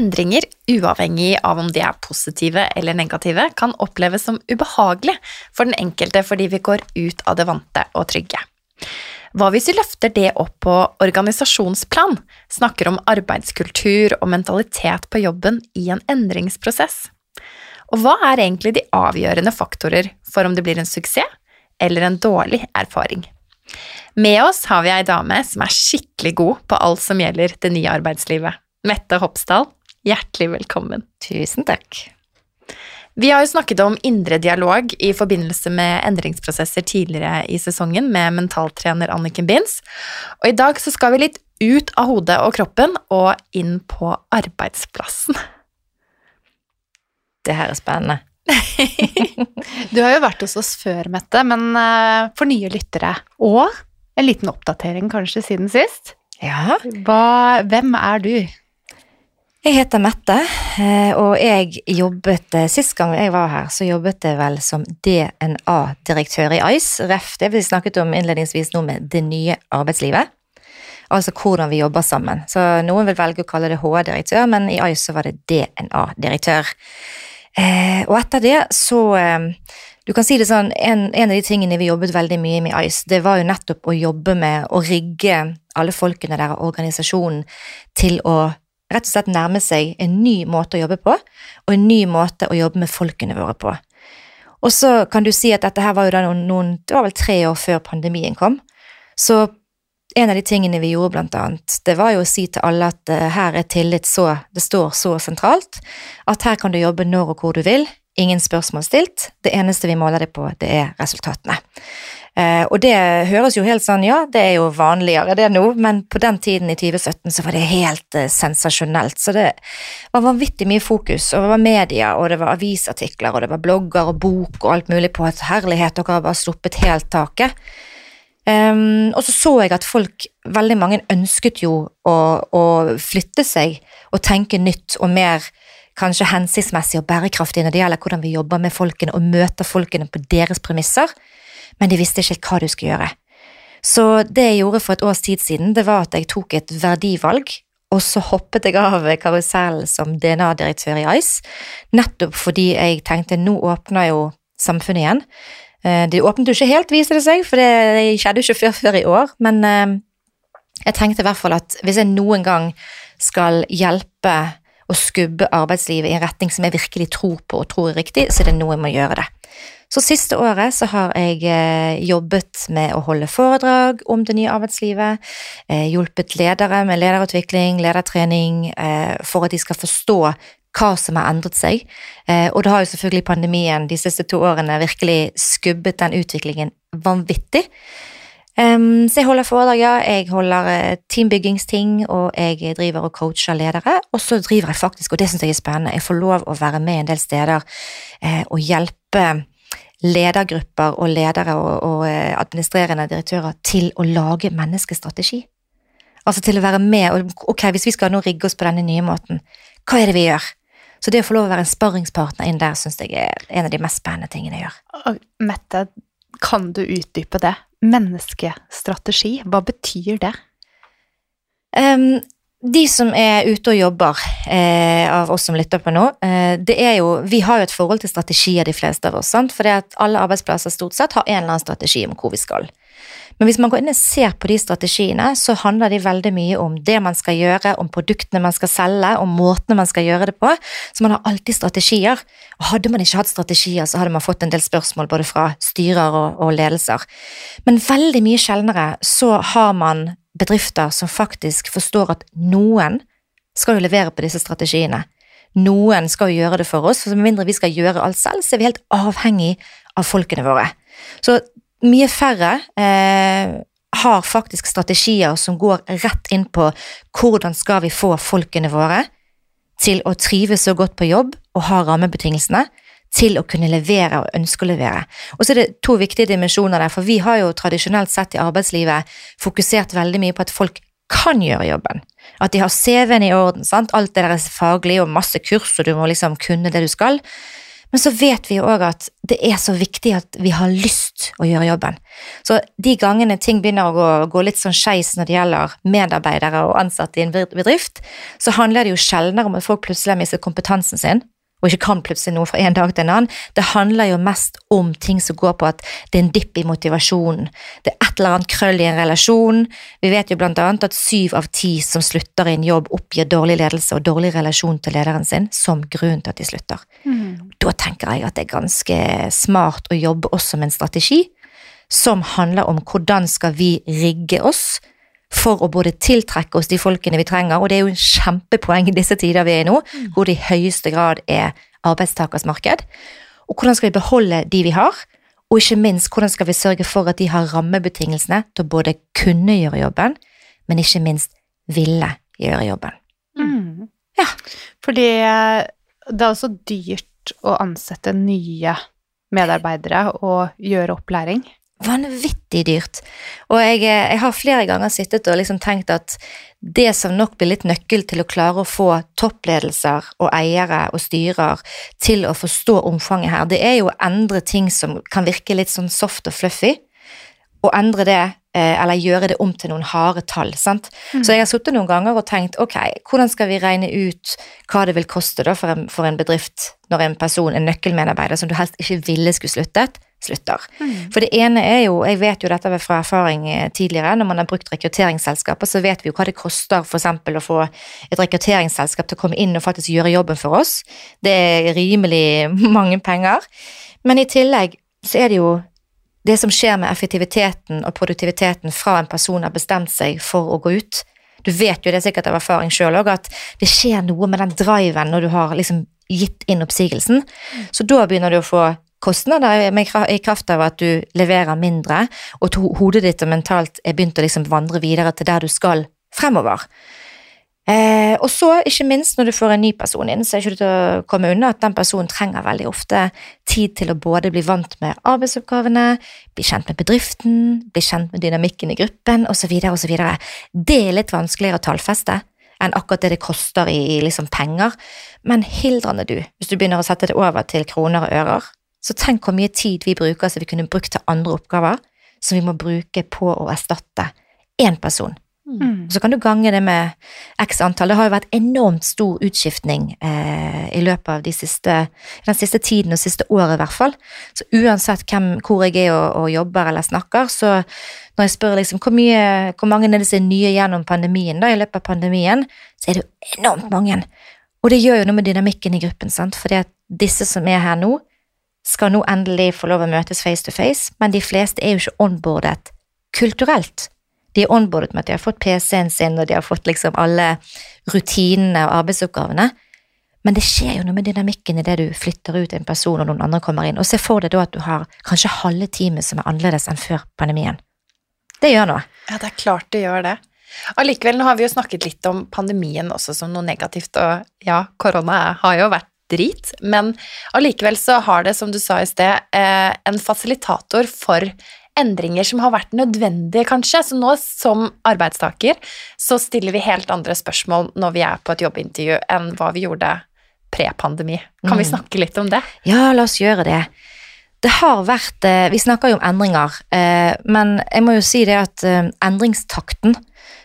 Endringer uavhengig av om de er positive eller negative, kan oppleves som ubehagelig for den enkelte fordi vi går ut av det vante og trygge. Hva hvis vi løfter det opp på organisasjonsplan, snakker om arbeidskultur og mentalitet på jobben i en endringsprosess? Og hva er egentlig de avgjørende faktorer for om det blir en suksess eller en dårlig erfaring? Med oss har vi ei dame som er skikkelig god på alt som gjelder det nye arbeidslivet. Mette Hopsdal, Hjertelig velkommen. Tusen takk. Vi har jo snakket om indre dialog i forbindelse med endringsprosesser tidligere i sesongen med mentaltrener Anniken Binds, og i dag så skal vi litt ut av hodet og kroppen og inn på arbeidsplassen. Det her er spennende. du har jo vært hos oss før, Mette, men eh, for nye lyttere og en liten oppdatering kanskje siden sist. Ja. Hva, hvem er du? Jeg heter Mette, eh, og jeg jobbet eh, Sist gang jeg var her, så jobbet jeg vel som DNA-direktør i ICE, ref det vi snakket om innledningsvis nå med det nye arbeidslivet. Altså hvordan vi jobber sammen. Så noen vil velge å kalle det HR-direktør, men i ICE så var det DNA-direktør. Eh, og etter det så Du kan si det sånn, en, en av de tingene vi jobbet veldig mye med i ICE, det var jo nettopp å jobbe med å rigge alle folkene der og organisasjonen til å rett og slett nærme seg en ny måte å jobbe på, og en ny måte å jobbe med folkene våre på. Og så kan du si at dette her var jo da noen, noen Det var vel tre år før pandemien kom. Så en av de tingene vi gjorde, blant annet, det var jo å si til alle at uh, her er tillit så Det står så sentralt at her kan du jobbe når og hvor du vil, ingen spørsmål stilt. Det eneste vi måler det på, det er resultatene. Eh, og det høres jo helt sånn, ja, det er jo vanligere det nå, men på den tiden i 2017 så var det helt eh, sensasjonelt. Så det var vanvittig mye fokus, og det var media, og det var avisartikler, og det var blogger og bok og alt mulig på at herlighet, dere har bare sluppet helt taket. Um, og så så jeg at folk, veldig mange, ønsket jo å, å, flytte seg og tenke nytt og mer kanskje hensiktsmessig og bærekraftig når det gjelder hvordan vi jobber med folkene og møter folkene på deres premisser men de visste ikke hva du skulle gjøre. Så det jeg gjorde for et års tid siden, det var at jeg tok et verdivalg, og så hoppet jeg av karusellen som DNA-direktør i ICE, nettopp fordi jeg tenkte nå åpner jo samfunnet igjen. Eh, det åpnet jo ikke helt, viser det seg, for det skjedde jo ikke før, før i år, men eh, jeg tenkte i hvert fall at hvis jeg noen gang skal hjelpe å skubbe arbeidslivet i en retning som jeg virkelig tror på og tror er riktig, så det er nå jeg må gjøre det. Så siste året så har jeg eh, jobbet med å holde foredrag om det nye arbeidslivet, eh, hjulpet ledere med lederutvikling, ledertrening, eh, for at de skal forstå hva som har endret seg. Og det har jo selvfølgelig pandemien de siste to årene virkelig skubbet den utviklingen vanvittig. Så jeg holder foredrag. Jeg holder teambyggingsting, og jeg driver og coacher ledere. Og så driver jeg faktisk, og det syns jeg er spennende, jeg får lov å være med en del steder og hjelpe ledergrupper og ledere og, og eh, administrerende direktører til å lage menneskestrategi. Altså til å være med og ok, hvis vi skal nå rigge oss på denne nye måten, hva er det vi gjør? Så det å få lov å være en sparringspartner inn der syns jeg er en av de mest spennende tingene jeg gjør. Mette, kan du utdype det? Menneskestrategi, hva betyr det? Um, de som er ute og jobber, eh, av oss som lytter på nå, eh, det er jo Vi har jo et forhold til strategier, de fleste av oss. sant? For alle arbeidsplasser stort sett har en eller annen strategi om hvor vi skal. Men hvis man går inn og ser på de strategiene, så handler de veldig mye om det man skal gjøre, om produktene man skal selge, om måtene man skal gjøre det på. Så man har alltid strategier. Og hadde man ikke hatt strategier, så hadde man fått en del spørsmål både fra styrer og, og ledelser. Men veldig mye sjeldnere så har man bedrifter som faktisk forstår at noen skal jo levere på disse strategiene. Noen skal jo gjøre det for oss, for med mindre vi skal gjøre alt selv, så er vi helt avhengig av folkene våre. Så mye færre eh, har faktisk strategier som går rett inn på hvordan skal vi få folkene våre til å trives så godt på jobb og ha rammebetingelsene, til å kunne levere og ønske å levere. Og så er det to viktige dimensjoner der, for vi har jo tradisjonelt sett i arbeidslivet fokusert veldig mye på at folk kan gjøre jobben. At de har CV-en i orden, sant? alt det der er faglig og masse kurs, og du må liksom kunne det du skal. Men så vet vi jo òg at det er så viktig at vi har lyst å gjøre jobben. Så de gangene ting begynner å gå, litt sånn skeis når det gjelder medarbeidere og ansatte i en bedrift, så handler det jo sjeldnere om at folk plutselig har mistet kompetansen sin, og ikke kan plutselig noe fra en dag til en annen. Det handler jo mest om ting som går på at det er en dipp i motivasjonen. Det er et eller annet krøll i en relasjon. Vi vet jo blant annet at syv av ti som slutter i en jobb, oppgir dårlig ledelse og dårlig relasjon til lederen sin som grunn til at de slutter. Mm. Da tenker jeg at det er ganske smart å jobbe også med en strategi som handler om hvordan skal vi rigge oss for å både tiltrekke oss de folkene vi trenger, og det er jo en kjempepoeng i disse tider vi er i nå, mm. hvor det i høyeste grad er arbeidstakers marked. Og hvordan skal vi beholde de vi har, og ikke minst hvordan skal vi sørge for at de har rammebetingelsene til å både kunne gjøre jobben, men ikke minst ville gjøre jobben. Mm. Ja, fordi eh, det er også dyrt å ansette nye medarbeidere og gjøre opplæring vanvittig dyrt. Og jeg, eh, jeg, har flere ganger sittet og liksom tenkt at det som nok blir litt nøkkel til å klare å få toppledelser og eiere og styrer til å forstå omfanget her, det er jo å endre ting som kan virke litt sånn soft og fluffy, og endre det eh, eller gjøre det om til noen harde tall. sant? Mm. Så jeg har sittet noen ganger og tenkt ok, hvordan skal vi regne ut hva det vil koste da for en, for en bedrift når en person, en nøkkelmedarbeider som du helst ikke ville skulle sluttet, slutter. Mm. For det ene er jo, jeg vet jo dette fra erfaring eh, tidligere, når man har brukt rekrutteringsselskaper, så vet vi jo hva det koster f.eks. å få et rekrutteringsselskap til å komme inn og faktisk gjøre jobben for oss. Det er rimelig mange penger. Men i tillegg så er det jo det som skjer med effektiviteten og produktiviteten fra en person har bestemt seg for å gå ut, Du vet jo det sikkert av erfaring sjøl òg, at det skjer noe med den driven når du har liksom gitt inn oppsigelsen. Så da begynner du å få kostnader i kraft av at du leverer mindre, og hodet ditt og mentalt er begynt å liksom vandre videre til der du skal fremover. Eh, og så, ikke minst når du får en ny person inn, så er det ikke til å komme unna at den personen trenger veldig ofte tid til å både bli vant med arbeidsoppgavene, bli kjent med bedriften, bli kjent med dynamikken i gruppen osv. osv. Det er litt vanskeligere å tallfeste enn akkurat det det koster i liksom penger. Men hildrende du, hvis du begynner å sette det over til kroner og ører, så tenk hvor mye tid vi bruker som vi kunne brukt til andre oppgaver, som vi må bruke på å erstatte én person. Mm. Så kan du gange det med x antall. Det har jo vært enormt stor utskiftning eh, i løpet av de siste, den siste tiden og siste året i hvert fall. Så uansett hvem, hvor jeg er og, og jobber eller snakker, så når jeg spør liksom hvor, mye, hvor mange er er nye gjennom pandemien, da, i løpet av pandemien, så er det jo enormt mange. Og det gjør jo noe med dynamikken i gruppen, sant, fordi at disse som er her nå, skal nå endelig få lov å møtes face to face, men de fleste er jo ikke onboardet kulturelt. De er onboardet med at de har fått PC-en sin, og de har fått liksom alle rutinene og arbeidsoppgavene. Men det skjer jo noe med dynamikken i det du flytter ut en person, og noen andre kommer inn. Og se for deg da at du har kanskje halve teamet som er annerledes enn før pandemien. Det gjør noe. Ja, det er klart det gjør det. Allikevel, nå har vi jo snakket litt om pandemien også som noe negativt, og ja, korona har jo vært drit, men allikevel så har det, som du sa i sted, eh, en fasilitator for endringer som har vært nødvendige, kanskje. Så nå som arbeidstaker så stiller vi helt andre spørsmål når vi er på et jobbintervju enn hva vi gjorde pre-pandemi. Kan vi Mm. snakke litt om det? Ja, la oss gjøre det. Det har vært eh, Vi snakker jo om endringer, eh, men jeg må jo si det at endringstakten,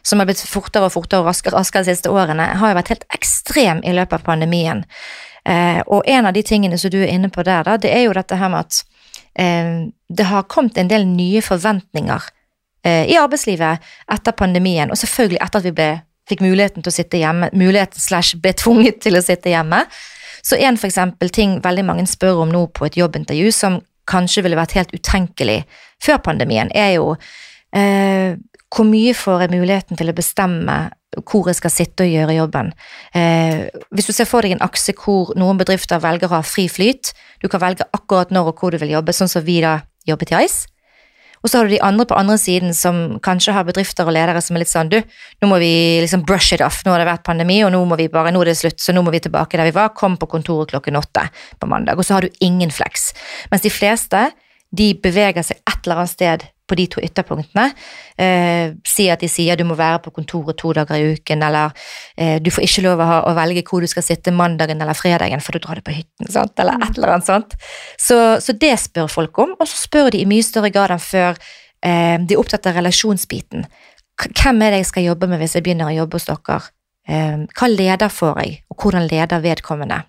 som har blitt fortere og fortere og raskere, raskere de siste årene, har jo vært helt ekstrem i løpet av pandemien. Eh, Og en av de tingene som du er inne på der, da, det er jo dette her med at eh, det har kommet en del nye forventninger eh, i arbeidslivet etter pandemien, og selvfølgelig etter at vi ble, fikk muligheten til å sitte hjemme, muligheten slash ble tvunget til å sitte hjemme. Så en for eksempel ting veldig mange spør om nå på et jobbintervju, som kanskje ville vært helt utenkelig før pandemien, er jo eh, hvor mye får jeg muligheten til å bestemme hvor jeg skal sitte og gjøre jobben. Eh, hvis du ser for deg en akse hvor noen bedrifter velger å ha fri flyt, du kan velge akkurat når og hvor du vil jobbe, sånn som vi da jobbet i Ice. Og så har du de andre på andre siden som kanskje har bedrifter og ledere som er litt sånn du, nå må vi liksom brush it off, nå har det vært pandemi, og nå må vi bare, nå er det slutt, så nå må vi tilbake der vi var, kom på kontoret klokken åtte på mandag, og så har du ingen flex. Mens de fleste, de beveger seg et eller annet sted på de to ytterpunktene. Eh, si at de sier du må være på kontoret to dager i uken, eller eh, du får ikke lov å, ha, å velge hvor du skal sitte mandagen eller fredagen, for du drar det på hytten, sant? eller et eller annet sånt. Så, så det spør folk om, og så spør de i mye større grad enn før. Eh, de er opptatt av relasjonsbiten. Hvem er det jeg skal jobbe med hvis jeg begynner å jobbe hos dere? Eh, hva leder får jeg, og hvordan leder vedkommende?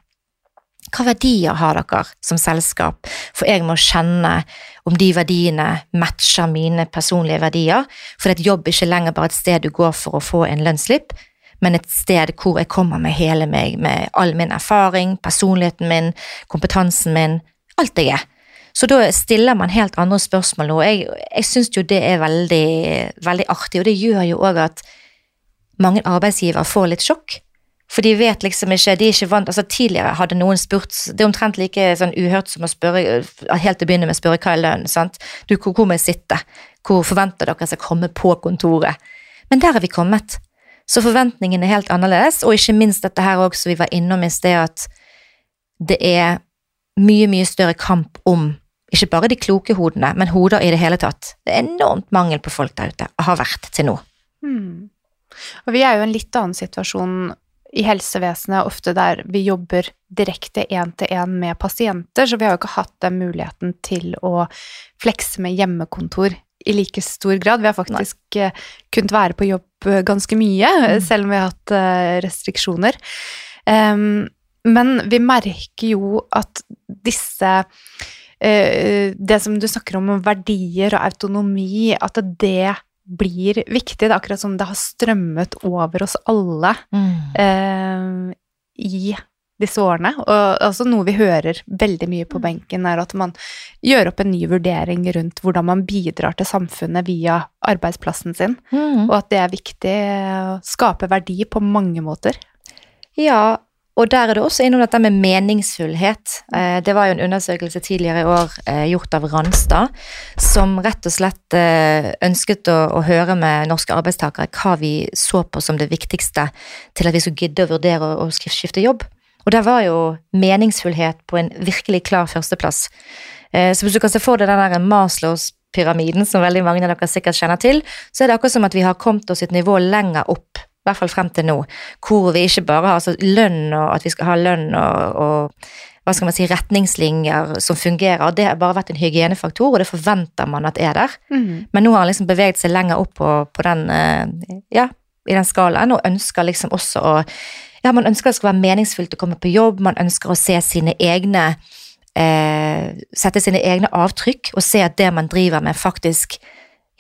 Hva verdier har dere som selskap? For jeg må kjenne om de verdiene matcher mine personlige verdier. For et jobb er ikke lenger bare et sted du går for å få en lønnsslipp, men et sted hvor jeg kommer med hele meg, med all min erfaring, personligheten min, kompetansen min, alt jeg er. Så da stiller man helt andre spørsmål nå. Jeg, jeg syns jo det er veldig, veldig artig, og det gjør jo òg at mange arbeidsgivere får litt sjokk. For de vet liksom ikke, de er ikke vant, altså Tidligere hadde noen spurt Det er omtrent like sånn uhørt som å spørre helt til å begynne med å spørre hva er lønnen. sant? Du, hvor, hvor må jeg sitte? Hvor forventer dere seg skal komme på kontoret? Men der er vi kommet. Så forventningene er helt annerledes, og ikke minst dette her også som vi var innom i sted, at det er mye, mye større kamp om ikke bare de kloke hodene, men hoder i det hele tatt. Det er enormt mangel på folk der ute, og har vært til nå. Mm. Og vi er jo i en litt annen situasjon i helsevesenet, ofte der vi jobber direkte én-til-én med pasienter, så vi har jo ikke hatt den muligheten til å flekse med hjemmekontor i like stor grad. Vi har faktisk Nei. kunnet være på jobb eh, ganske mye, Mm. selv om vi har hatt eh, restriksjoner. Um, men vi merker jo at disse eh, Det som du snakker om, om verdier og autonomi, at det blir viktig. Det er akkurat som det har strømmet over oss alle Mm. eh, i disse årene. Og altså noe vi hører veldig mye på benken, er at man gjør opp en ny vurdering rundt hvordan man bidrar til samfunnet via arbeidsplassen sin, mm. og at det er viktig å skape verdi på mange måter. Ja, og der er det også innom dette med meningsfullhet. Eh, Det var jo en undersøkelse tidligere i år eh, gjort av Randstad, som rett og slett eh, ønsket å, å høre med norske arbeidstakere hva vi så på som det viktigste til at vi skulle gidde å vurdere å, skifte jobb. Og der var jo meningsfullhet på en virkelig klar førsteplass. Så hvis du kan se for deg den der Maslows pyramiden, som veldig mange av dere sikkert kjenner til, så er det akkurat som at vi har kommet oss et nivå lenger opp, i hvert fall frem til nå, hvor vi ikke bare har altså, lønn og at vi skal ha lønn og, og hva skal man si, retningslinjer som fungerer. Det har bare vært en hygienefaktor, og det forventer man at er der. Men nå har han liksom beveget seg lenger opp på, på den, eh, ja, i den skalaen, og ønsker liksom også å ja, man ønsker det skal være meningsfullt å komme på jobb, man ønsker å se sine egne eh, Sette sine egne avtrykk og se at det man driver med, faktisk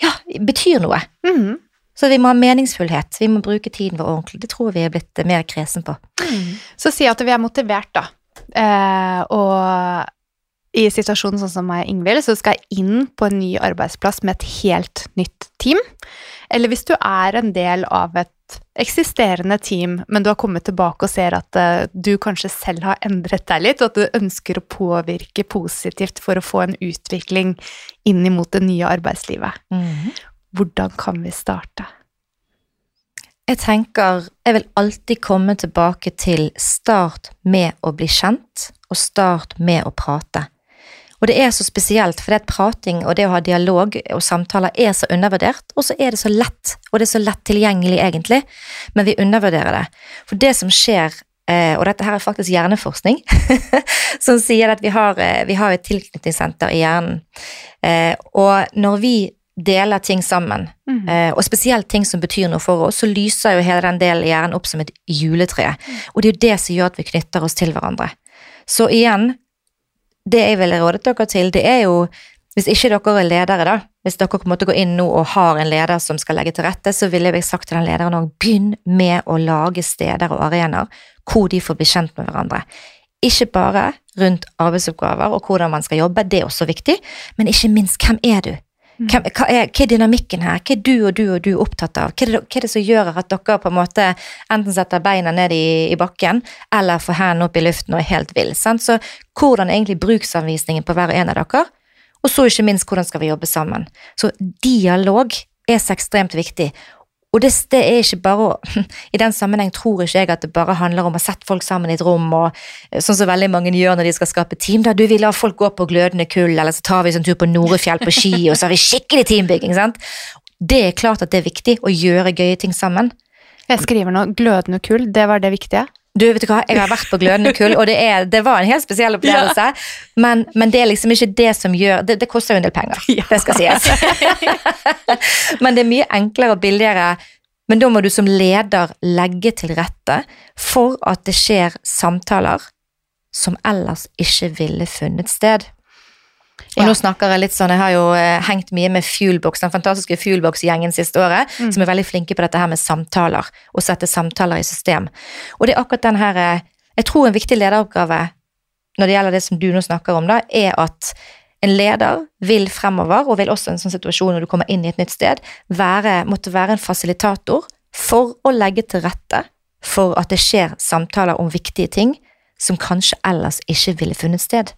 ja, betyr noe. Mhm. Så vi må ha meningsfullhet. Vi må bruke tiden vår ordentlig. Det tror vi er blitt mer kresen på. Så si at vi er motivert, da. Eh, og i situasjonen sånn som meg og Ingvild, så skal jeg inn på en ny arbeidsplass med et helt nytt team. Eller hvis du er en del av et eksisterende team, men du har kommet tilbake og ser at eh, du kanskje selv har endret deg litt, og at du ønsker å påvirke positivt for å få en utvikling inn imot det nye arbeidslivet. Hvordan kan vi starte? Jeg tenker jeg vil alltid komme tilbake til start med å bli kjent, og start med å prate. Og det er så spesielt, for det at prating og det å ha dialog og samtaler er så undervurdert, og så er det så lett, og det er så lett tilgjengelig egentlig, men vi undervurderer det. For det som skjer, eh, og dette her er faktisk hjerneforskning, som sier at vi har, eh, vi har et tilknytningssenter i hjernen, eh, og når vi deler ting sammen, eh, og spesielt ting som betyr noe for oss, så lyser jo hele den delen i hjernen opp som et juletre, og det er jo det som gjør at vi knytter oss til hverandre. Så igjen, det jeg ville rådet dere til, det er jo hvis ikke dere er ledere, da, hvis dere på en måte går inn nå og har en leder som skal legge til rette, så ville jeg sagt til den lederen òg, begynn med å lage steder og arenaer hvor de får bli kjent med hverandre. Ikke bare rundt arbeidsoppgaver og hvordan man skal jobbe, det er også viktig, men ikke minst, hvem er du? Hvem, hva, er, hva er dynamikken her? Hva er du og du og du opptatt av? Hva er, det, hva er det som gjør at dere på en måte enten setter beina ned i, i bakken, eller får hendene opp i luften og er helt vill? Så hvordan er egentlig bruksanvisningen på hver og en av dere? Og så ikke minst, hvordan skal vi jobbe sammen? Så dialog er så ekstremt viktig. Og det, det er ikke bare å I den sammenheng tror ikke jeg at det bare handler om å sette folk sammen i et rom, og eh, sånn som veldig mange gjør når de skal skape team. Da du vil la folk gå på glødende kull, eller så tar vi en tur på Norefjell på ski, og så har vi skikkelig teambygging. sant? Det er klart at det er viktig å gjøre gøye ting sammen. Jeg skriver nå 'glødende kull', det var det viktige. Du, vet du hva, Jeg har vært på Glødende kull, og det, er, det var en helt spesiell opplevelse. Men, men det er liksom ikke det som gjør Det, det koster jo en del penger, det skal sies. men det er mye enklere og billigere. Men da må du som leder legge til rette for at det skjer samtaler som ellers ikke ville funnet sted. Og Ja. nå snakker jeg litt sånn, jeg har jo eh, hengt mye med Fuelbox, den fantastiske Fuelbox-gjengen siste året, som er veldig flinke på dette her med samtaler, og sette samtaler i system. Og det er akkurat den her, eh, jeg tror en viktig lederoppgave når det gjelder det som du nå snakker om da, er at en leder vil fremover, og vil også i en sånn situasjon når du kommer inn i et nytt sted, være, måtte være en fasilitator for å legge til rette for at det skjer samtaler om viktige ting som kanskje ellers ikke ville funnet sted.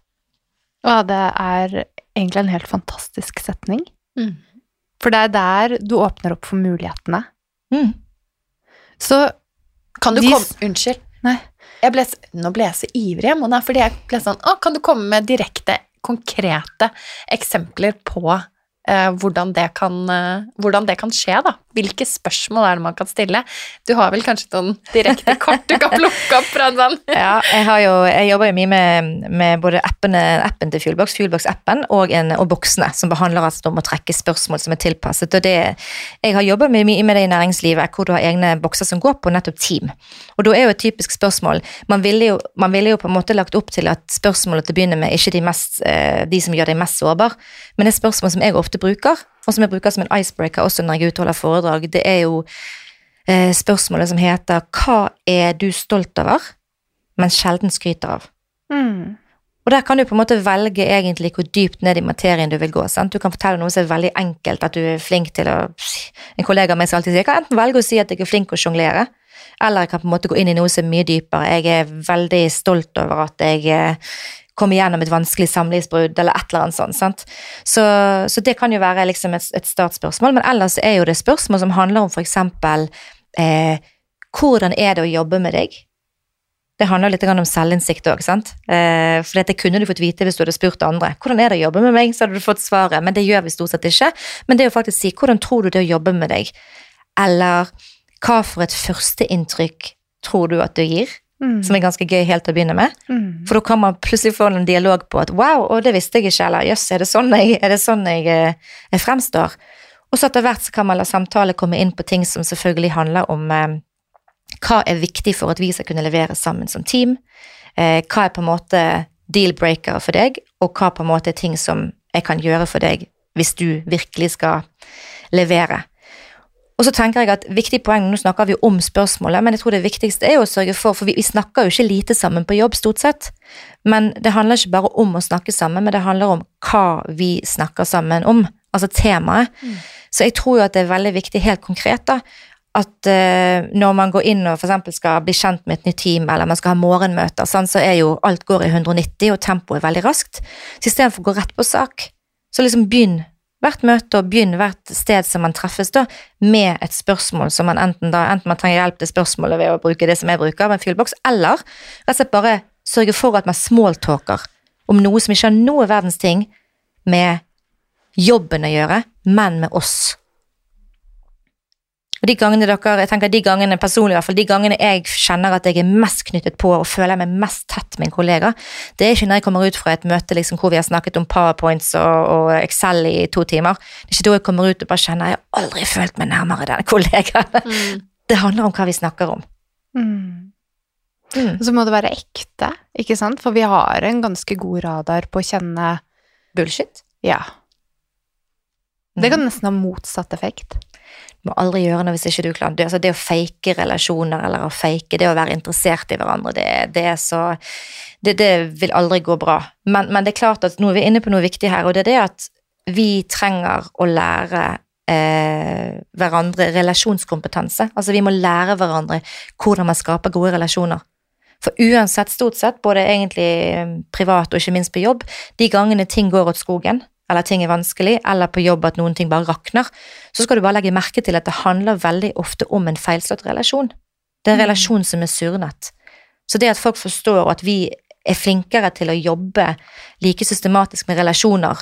Ja, det er egentlig en helt fantastisk setning. Mm. For det er der du åpner opp for mulighetene. Mm. Så Kan du De- komme Unnskyld. Nei. Jeg ble, nå ble jeg så ivrig, Mona, fordi jeg ble sånn Å, kan du komme med direkte, konkrete eksempler på eh, hvordan, det kan, eh, hvordan det kan skje, da? Hvilke spørsmål er det man kan stille? Du har vel kanskje noen direkte kort du kan plukke opp fra en sånn Ja, jeg, har jo, jeg jobber jo mye med, med både appene, appen til Fuelbox, Fuelbox-appen, og, og boksene, som behandler altså om å trekke spørsmål som er tilpasset. Og det, jeg har jobbet mye, med det i næringslivet, hvor du har egne bokser som går på nettopp team. Og da er jo et typisk spørsmål Man ville jo, man ville jo på en måte lagt opp til at spørsmålet til å begynne med ikke de, mest, eh, de som gjør deg mest sårbar, men det er spørsmål som jeg ofte bruker, og som jeg bruker som en icebreaker også når jeg er ute og holder foredrag, det er jo eh, spørsmålet som heter Hva er du stolt over, men sjelden skryter av. Mm. Og der kan du på en måte velge egentlig hvor dypt ned i materien du vil gå. Sant? Du kan fortelle noe som er veldig enkelt, at du er flink til å En kollega av meg som alltid sier jeg kan enten velge å si at jeg er flink til å sjonglere, eller jeg kan på en måte gå inn i noe som er mye dypere. Jeg er veldig stolt over at jeg eh, gjennom et vanskelig samlivsbrudd, eller et eller annet sånt. Sant? Så, så det kan jo være liksom et, et startspørsmål, men ellers er jo det spørsmål som handler om eksempel eh, hvordan er det å jobbe med deg? Det handler litt om selvinnsikt òg. Eh, for dette kunne du fått vite hvis du hadde spurt andre. Hvordan er det å jobbe med meg? Så hadde du fått svaret, men det gjør vi stort sett ikke. Men det å faktisk si hvordan tror du det å jobbe med deg? Eller hva for et førsteinntrykk tror du at du gir? Mm. Som er ganske gøy helt til å begynne med. Mm. For da kan man plutselig få en dialog på at wow, og det visste jeg ikke, eller jøss, er det sånn jeg, det sånn jeg, eh, jeg fremstår? Og så etter hvert så kan man la samtale komme inn på ting som selvfølgelig handler om eh, hva er viktig for at vi skal kunne levere sammen som team? Eh, hva er på en måte deal-breaker for deg, og hva på en måte er ting som jeg kan gjøre for deg hvis du virkelig skal levere? Og så tenker jeg at viktig poeng, Nå snakker vi om spørsmålet, men jeg tror det viktigste er å sørge for For vi, vi snakker jo ikke lite sammen på jobb, stort sett. Men det handler ikke bare om å snakke sammen, men det handler om hva vi snakker sammen om. Altså temaet. Så jeg tror jo at det er veldig viktig, helt konkret, da, at uh, når man går inn og f.eks. skal bli kjent med et nytt team, eller man skal ha morgenmøter, sånn, så er jo alt går i 190, og tempoet er veldig raskt. Så istedenfor å gå rett på sak, så liksom begynn hvert møte og begynn hvert sted som man treffes, da, med et spørsmål som man enten da, enten man trenger hjelp til spørsmålet ved å bruke det som jeg bruker, med Fuelbox, eller rett og slett bare sørge for at man smalltalker om noe som ikke har noe verdens ting med jobben å gjøre, men med oss. Og de gangene dere, jeg tenker de gangene personlig i hvert fall, de gangene jeg kjenner at jeg er mest knyttet på og føler meg mest tett med en kollega, det er ikke når jeg kommer ut fra et møte liksom, hvor vi har snakket om powerpoints og, og Excel i to timer. Det er ikke da jeg kommer ut og bare kjenner jeg har aldri følt meg nærmere denne kollegaen. Mm. Det handler om hva vi snakker om. Mm. Mm. Og så må det være ekte, ikke sant? For vi har en ganske god radar på å kjenne Bullshit. Ja. Det kan nesten ha motsatt effekt. Du må aldri gjøre noe hvis ikke du klarer det. Altså, det å fake relasjoner eller å fake det å være interessert i hverandre, det, det er så det, det vil aldri gå bra. Men, men det er klart at nå er vi inne på noe viktig her, og det er det at vi trenger å lære eh, hverandre relasjonskompetanse. Altså vi må lære hverandre hvordan man skaper gode relasjoner. For uansett, stort sett, både egentlig eh, privat og ikke minst på jobb, de gangene ting går åt skogen, eller ting er vanskelig, eller på jobb at noen ting bare rakner, så skal du bare legge merke til at det handler veldig ofte om en feilslått relasjon. Det er en Mm. relasjon som er surnet. Så det at folk forstår at vi er flinkere til å jobbe like systematisk med relasjoner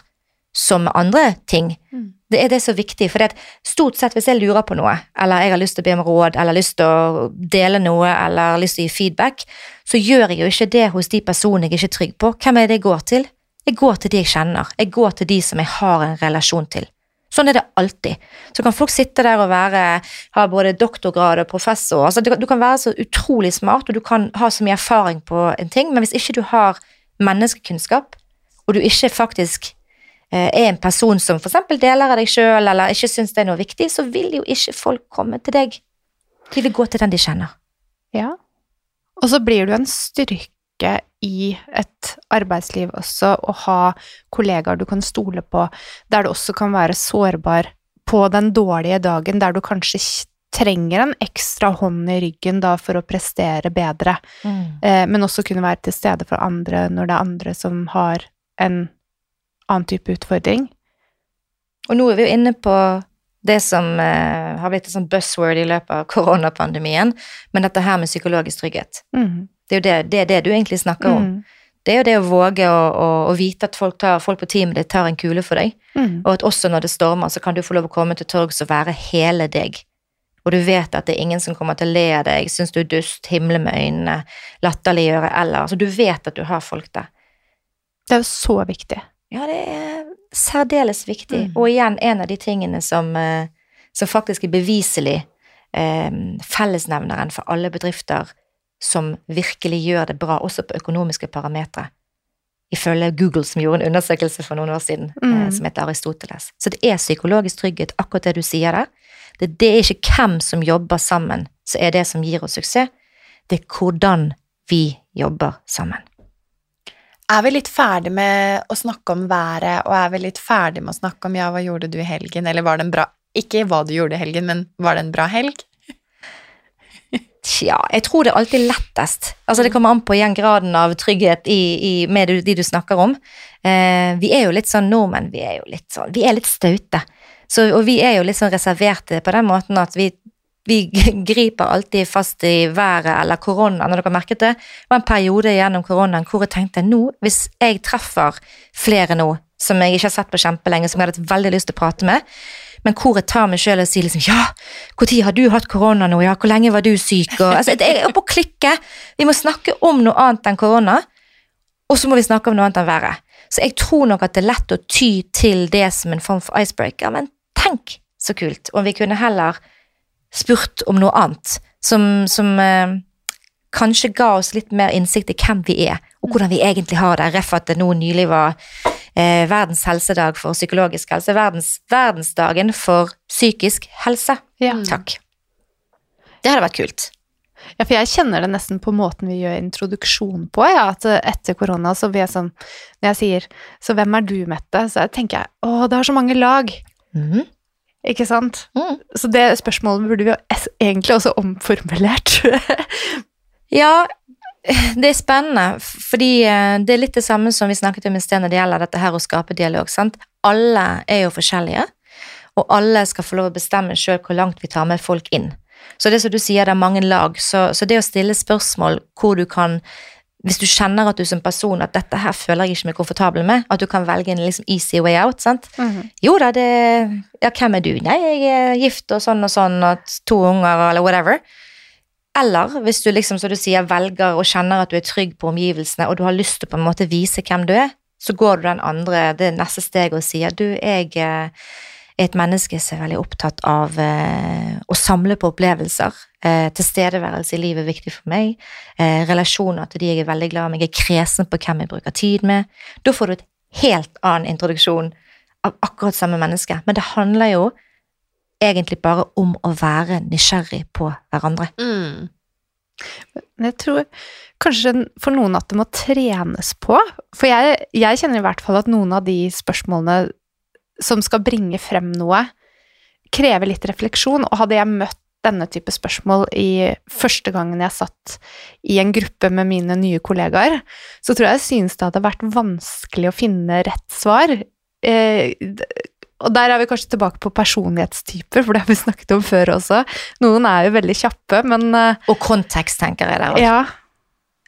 som andre ting, Mm. det er det så viktig. For stort sett hvis jeg lurer på noe, eller jeg har lyst til å be om råd, eller lyst til å dele noe, eller lyst til å gi feedback, så gjør jeg jo ikke det hos de personene jeg ikke er trygg på. Hvem er det jeg går til? Jeg går til de jeg kjenner. Jeg går til de som jeg har en relasjon til. Sånn er det alltid. Så kan folk sitte der og være, ha både doktorgrad og professor. Altså, du, kan- være så utrolig smart, og du kan ha så mye erfaring på en ting, men hvis ikke du har menneskekunnskap, og du ikke faktisk eh, er en person som eksempel deler av deg sjøl, eller ikke syns det er noe viktig, så vil jo ikke folk komme til deg. De vil gå til den de kjenner. Ja. Og så blir du en styrke i et arbeidsliv også å ha kollegaer du kan stole på, der du også kan være sårbar på den dårlige dagen, der du kanskje trenger en ekstra hånd i ryggen da for å prestere bedre, eh, men også kunne være til stede for andre når det er andre som har en annen type utfordring. Og nå er vi jo inne på det som eh, har blitt et sånn buzzword i løpet av koronapandemien, men dette her med psykologisk trygghet. Mm. Det er det, det, er det du egentlig snakker om. Mm. Det er jo det å våge å, å, å vite at folk, tar, folk på teamet ditt tar en kule for deg, Mm. og at også når det stormer, så kan du få lov å komme til torgs og være hele deg. Og du vet at det er ingen som kommer til å le av deg, syns du er dust, himle med øynene, latterliggjøre eller Altså, du vet at du har folk der. Det er jo så viktig. Ja, det er særdeles viktig. Mm. Og igjen, en av de tingene som, eh, som faktisk er beviselig eh, fellesnevneren for alle bedrifter som virkelig gjør det bra, også på økonomiske parametere. Ifølge Google, som gjorde en undersøkelse for noen år siden, eh, Mm. som heter Aristoteles. Så det er psykologisk trygghet, akkurat det du sier der. Det, det er ikke hvem som jobber sammen, som er det som gir oss suksess. Det er hvordan vi jobber sammen. Er vi litt ferdig med å snakke om været, og er vi litt ferdig med å snakke om ja, hva gjorde du i helgen, eller var det en bra Ikke hva du gjorde i helgen, men var det en bra helg? Tja, jeg tror det er alltid lettest. Altså Det kommer an på igjen graden av trygghet i, i, med de du snakker om. Eh, vi er jo litt sånn nordmenn, vi er jo litt sånn, vi er litt staute. Så, og vi er jo litt sånn reserverte på den måten at vi, vi griper alltid fast i været eller korona, når dere merket det. Det var en periode gjennom koronaen hvor jeg tenkte nå, hvis jeg treffer flere nå som jeg ikke har sett på kjempelenge, som jeg hadde veldig lyst til å prate med, men hvor jeg tar meg sjøl og sier liksom ja, når har du hatt korona nå, ja, hvor lenge var du syk, og altså, jeg er oppe og klikke. Vi må snakke om noe annet enn korona, og så må vi snakke om noe annet enn været. Så jeg tror nok at det er lett å ty til det som en form for icebreaker, men tenk så kult om vi kunne heller spurt om noe annet som, som eh, kanskje ga oss litt mer innsikt i hvem vi er, og hvordan vi egentlig har det. Ref at det nå nylig var eh, verdens helsedag for psykologisk helse. Verdens, verdensdagen for psykisk helse. Ja. Takk. Det hadde vært kult. Ja, for jeg kjenner det nesten på måten vi gjør introduksjon på, ja, at etter korona så blir jeg sånn Når jeg sier 'så hvem er du, Mette', så tenker jeg 'å, det har så mange lag'. Mm. Ikke sant? Mm. Så det spørsmålet burde vi jo egentlig også omformulert. Ja, det er spennende, fordi eh, det er litt det samme som vi snakket om i sted når det gjelder dette her å skape dialog. sant? Alle er jo forskjellige, og alle skal få lov å bestemme sjøl hvor langt vi tar med folk inn. Så det som du sier, det er mange lag, så, så det å stille spørsmål hvor du kan hvis du kjenner at du som person at dette her føler jeg ikke meg komfortabel med, at du kan velge en liksom easy way out. sant? Mhm. Jo da, det Ja, hvem er du? Nei, jeg er gift og sånn og sånn og to unger eller whatever. Eller hvis du liksom, som du sier, velger og kjenner at du er trygg på omgivelsene, og du har lyst til på en måte vise hvem du er, så går du den andre, det neste steget og sier du, jeg eh, er et menneske som er veldig opptatt av eh, å samle på opplevelser. Eh, tilstedeværelse i livet er viktig for meg. Relasjoner til de jeg er veldig glad i. Jeg er kresen på hvem jeg bruker tid med. Da får du et helt annen introduksjon av akkurat samme menneske. Men det handler jo egentlig bare om å være nysgjerrig på hverandre. Mm. Jeg tror kanskje for noen at det må trenes på. For jeg, jeg kjenner i hvert fall at noen av de spørsmålene som skal bringe frem noe, krever litt refleksjon. Og hadde jeg møtt denne type spørsmål i første gangen jeg satt i en gruppe med mine nye kollegaer, så tror jeg jeg synes det hadde vært vanskelig å finne rett svar. Eh, og der er vi kanskje tilbake på personlighetstyper, for det har vi snakket om før også. Noen er jo veldig kjappe, men eh, Og kontekst, tenker jeg der også. ja.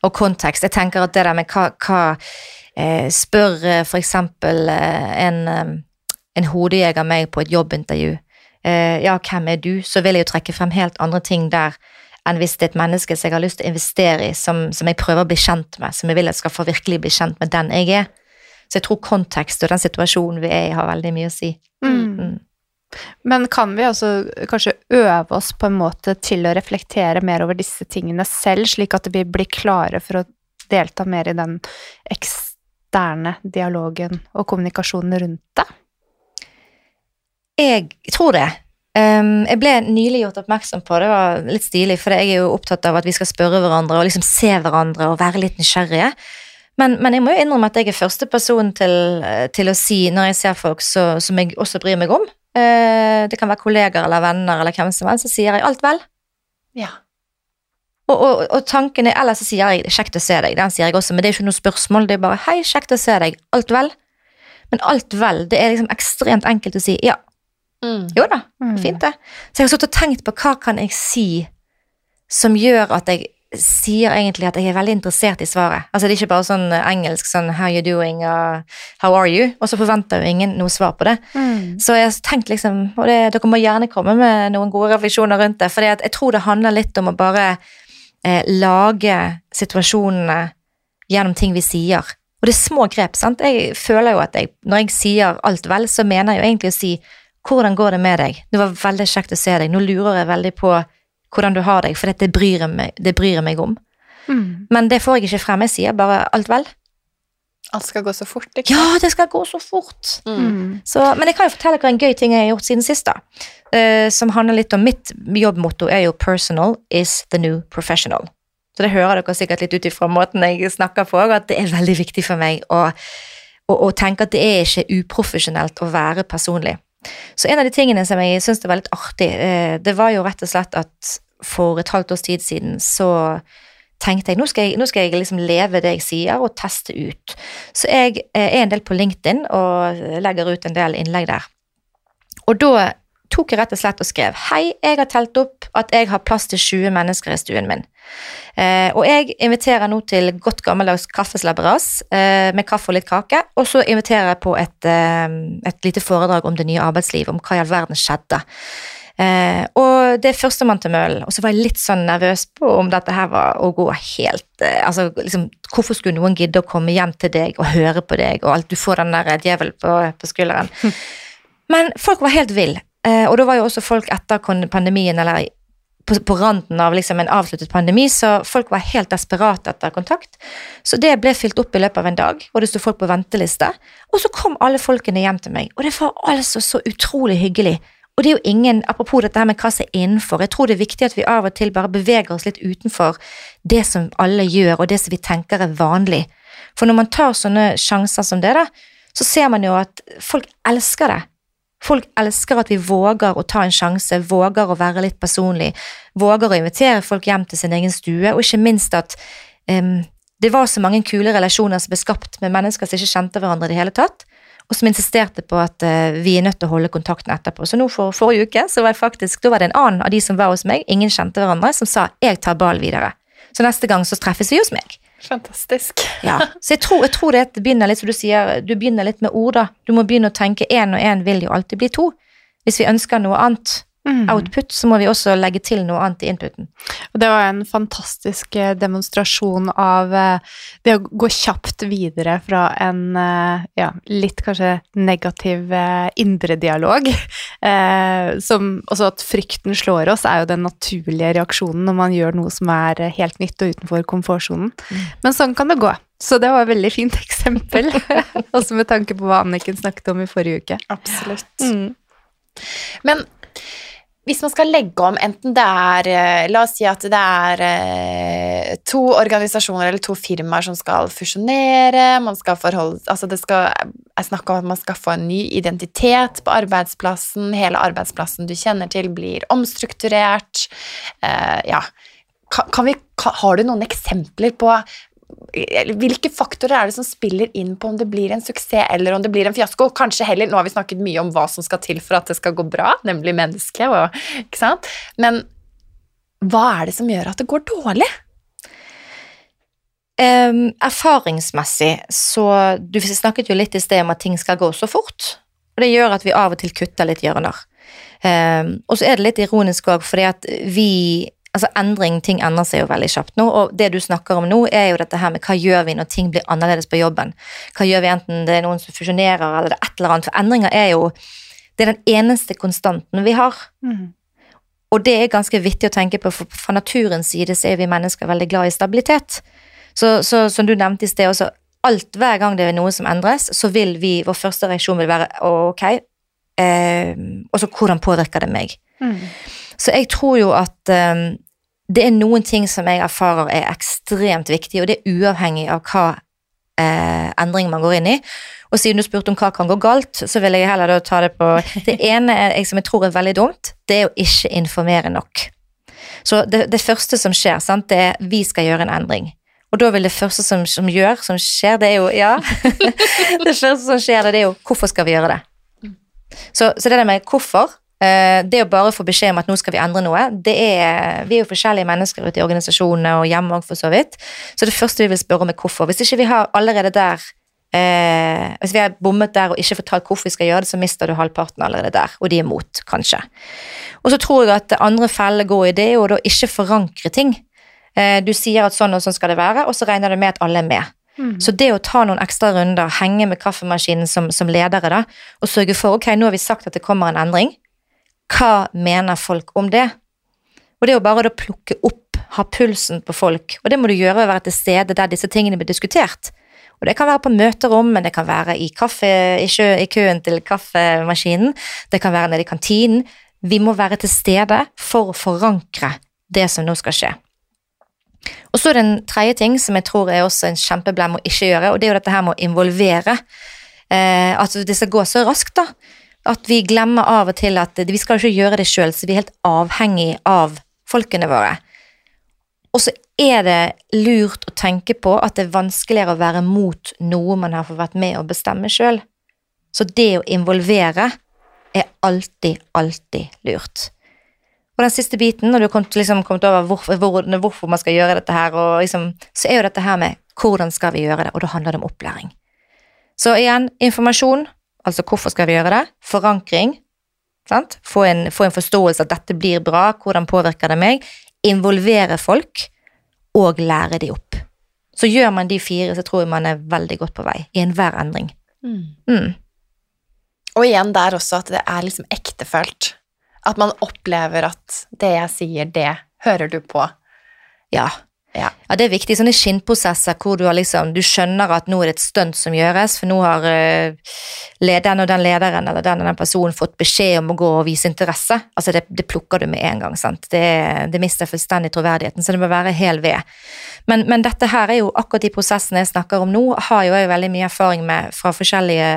og kontekst. Jeg tenker at det der med hva, hva eh, Spør eh, for eksempel eh, en, en hodejeger meg på et jobbintervju. Eh, ja, hvem er du? Så vil jeg jo trekke frem helt andre ting der enn hvis det er et menneske som jeg har lyst til å investere i, som, som jeg prøver å bli kjent med, som jeg vil jeg skal få virkelig bli kjent med den jeg er. Så jeg tror kontekst og den situasjonen vi er i, har veldig mye å si. Mm. Mm. Men kan vi også kanskje øve oss på en måte til å reflektere mer over disse tingene selv, slik at vi blir klare for å delta mer i den eksterne dialogen og kommunikasjonen rundt det? Jeg tror det. Um, jeg ble nylig gjort oppmerksom på, det var litt stilig, for jeg er jo opptatt av at vi skal spørre hverandre og liksom se hverandre og være litt nysgjerrige. Men, men jeg må jo innrømme at jeg er første person til, eh, til å si, når jeg ser folk så, som jeg også bryr meg om, eh, det kan være kolleger eller venner eller hvem som helst, så sier jeg alt vel. Ja. Og, og, og tanken er, eller så sier jeg 'kjekt å se deg', den sier jeg også, men det er ikke noe spørsmål, det er bare 'hei, kjekt å se deg', alt vel? Men alt vel, det er liksom ekstremt enkelt å si 'ja, Mm. jo da'. Mm. Fint, det. Så jeg har stått og tenkt på hva kan jeg si som gjør at jeg sier egentlig at jeg er veldig interessert i svaret. Altså Det er ikke bare sånn eh, engelsk sånn 'how you doing' og 'how are you', og så forventer jo ingen noe svar på det. Mm. Så jeg har tenkt liksom, og det, dere må gjerne komme med noen gode refleksjoner rundt det, for jeg tror det handler litt om å bare eh, lage situasjonene gjennom ting vi sier. Og det er små grep, sant. Jeg føler jo at jeg, når jeg sier alt vel, så mener jeg jo egentlig å si hvordan går det med deg? Det var veldig kjekt å se deg. Nå lurer jeg veldig på hvordan du har deg, for det bryr jeg meg, det bryr jeg meg om. Mm. Men det får jeg ikke frem. Jeg sier bare alt vel. Alt skal gå så fort, ikke Ja, det skal gå så fort! Mm. Mm. Så, men jeg kan jo fortelle dere en gøy ting jeg har gjort siden sist. da. uh, som handler litt om mitt jobbmotto er jo 'personal is the new professional'. Så det hører dere sikkert litt ut ifra måten jeg snakker på, at det er veldig viktig for meg å, å, å tenke at det er ikke uprofesjonelt å være personlig. Så en av de tingene som jeg syns var litt artig, eh, det var jo rett og slett at for et halvt års tid siden så tenkte jeg nå skal jeg, nå skal jeg liksom leve det jeg sier, og teste ut. Så jeg eh, er en del på LinkedIn og legger ut en del innlegg der. Og da tok jeg rett og slett og skrev Hei, jeg har telt opp at jeg har plass til 20 mennesker i stuen min. Eh, og jeg inviterer nå til godt gammeldags kaffeslabberas eh, med kaffe og litt kake. Og så inviterer jeg på et, eh, et lite foredrag om det nye arbeidslivet, om hva i all verden skjedde. Eh, og det er førstemann til møllen. Og så var jeg litt sånn nervøs på om dette her var å gå helt eh, Altså, liksom, hvorfor skulle noen gidde å komme hjem til deg og høre på deg, og alt du får den der djevel på, på skulderen. Men folk var helt ville. Eh, og da var jo også folk etter pandemien, eller på, på randen av liksom en avsluttet pandemi, så folk var helt desperate etter kontakt. Så det ble fylt opp i løpet av en dag, og det sto folk på venteliste. Og så kom alle folkene hjem til meg, og det var altså så utrolig hyggelig. Og det er jo ingen, apropos dette her med hva som er innenfor, jeg tror det er viktig at vi av og til bare beveger oss litt utenfor det som alle gjør, og det som vi tenker er vanlig. For når man tar sånne sjanser som det, da, så ser man jo at folk elsker det. Folk elsker at vi våger å ta en sjanse, våger å være litt personlig, våger å invitere folk hjem til sin egen stue, og ikke minst at um, det var så mange kule relasjoner som ble skapt med mennesker som ikke kjente hverandre i det hele tatt, og som insisterte på at uh, vi er nødt til å holde kontakten etterpå. Så nå for forrige uke så var jeg faktisk, da var det en annen av de som var hos meg, ingen kjente hverandre, som sa 'jeg tar ball videre'. Så neste gang så treffes vi hos meg. Fantastisk. ja, så jeg tror, jeg tror det begynner litt som du sier, du begynner litt med ord, da. Du må begynne å tenke én og én vil jo alltid bli to. Hvis vi ønsker noe annet, mm. output, så må vi også legge til noe annet i inputen. Og det var en fantastisk eh, demonstrasjon av eh, det å gå kjapt videre fra en eh, ja, litt kanskje negativ indre dialog. Som også at frykten slår oss, er jo den naturlige reaksjonen når man gjør noe som er helt nytt og utenfor komfortsonen. Mm. Men sånn kan det gå. Så det var et veldig fint eksempel, også med tanke på hva Anniken snakket om i forrige uke. Absolutt. Mm. Men hvis man skal legge om, enten det er eh, La oss si at det er eh, to organisasjoner eller to firmaer som skal fusjonere, man skal forholde Altså det skal er snakk om at man skal få en ny identitet på arbeidsplassen, hele arbeidsplassen du kjenner til, blir omstrukturert. Eh, ja. Kan vi, har du noen eksempler på hvilke faktorer er det som spiller inn på om det blir en suksess eller om det blir en fiasko? Kanskje heller, Nå har vi snakket mye om hva som skal til for at det skal gå bra, nemlig mennesket. Og, ikke sant? Men hva er det som gjør at det går dårlig? Um, erfaringsmessig så Du snakket jo litt i sted om at ting skal gå så fort. Og det gjør at vi av og til kutter litt hjørner. Um, og så er det litt ironisk òg, fordi at vi altså endring, ting endrer seg jo veldig kjapt nå, og det du snakker om nå, er jo dette her med hva gjør vi når ting blir annerledes på jobben? Hva gjør vi enten det er noen som fusjonerer, eller det er et eller annet? For endringer er jo det er den eneste konstanten vi har. Mm. Og det er ganske vittig å tenke på, for fra naturens side så er vi mennesker veldig glad i stabilitet. Så, så som du nevnte i sted også, alt hver gang det er noe som endres, så vil vi, vår første reaksjon vil være ok, eh, og så hvordan påvirker det meg? Mm. Så jeg tror jo at um, det er noen ting som jeg erfarer er ekstremt viktig, og det er uavhengig av hva eh, endring man går inn i. Og siden du spurte om hva kan gå galt, så vil jeg heller da ta det på Det ene jeg, som jeg tror er veldig dumt, det er å ikke informere nok. Så det, det første som skjer, sant, det er vi skal gjøre en endring. Og da vil det første som, som gjør, som skjer, det er jo Ja. det første som skjer, det er jo hvorfor skal vi gjøre det? Så, så det der med hvorfor det å bare få beskjed om at nå skal vi endre noe, det er Vi er jo forskjellige mennesker ute i organisasjonene og hjemme òg, for så vidt. Så det første vi vil spørre om, er hvorfor. Hvis ikke vi har allerede der eh, Hvis vi har bommet der og ikke fortalt hvorfor vi skal gjøre det, så mister du halvparten allerede der, og de er imot, kanskje. Og så tror jeg at det andre fellet går i det, og da ikke forankre ting. Eh, du sier at sånn og sånn skal det være, og så regner du med at alle er med. Mm. Så det å ta noen ekstra runder, henge med kaffemaskinen som, som ledere, da, og sørge for ok, nå har vi sagt at det kommer en endring, hva mener folk om det? Og det er jo bare å plukke opp, ha pulsen på folk, og det må du gjøre ved å være til stede der disse tingene blir diskutert. Og det kan være på møterom, men det kan være i, kaffe, i, kø, i køen til kaffemaskinen, det kan være nede i kantinen. Vi må være til stede for å forankre det som nå skal skje. Og så er det en tredje ting som jeg tror er også en kjempeblem å ikke gjøre, og det er jo dette her med å involvere. Eh, at det skal gå så raskt, da. At vi glemmer av og til at vi skal ikke gjøre det sjøl, så vi er helt avhengig av folkene våre. Og så er det lurt å tenke på at det er vanskeligere å være mot noe man har fått vært med å bestemme sjøl. Så det å involvere er alltid, alltid lurt. Og den siste biten, når du har liksom, kommet over hvorfor, hvor, hvorfor man skal gjøre dette her, liksom, så er jo dette her med hvordan skal vi gjøre det, og da handler det om opplæring. Så igjen, informasjon, altså hvorfor skal vi gjøre det, forankring, sant? Få, en, få en forståelse at dette blir bra, hvordan påvirker det meg, involvere folk, og lære de opp. Så gjør man de fire, så tror jeg man er veldig godt på vei i enhver endring. Mm. Og igjen der også at det er liksom ektefølt. At man opplever at det jeg sier, det hører du på. Ja. Ja. Ja, det er viktig. Sånne skinnprosesser hvor du, liksom, du skjønner at nå er det et stunt som gjøres, for nå har uh, den og den lederen eller den og den personen fått beskjed om å gå og vise interesse. Altså det, det plukker du med en gang. sant? Det, det mister fullstendig troverdigheten, så det må være hel ved. Men, men dette her er jo akkurat de prosessene jeg snakker om nå, har jo jeg veldig mye erfaring med fra forskjellige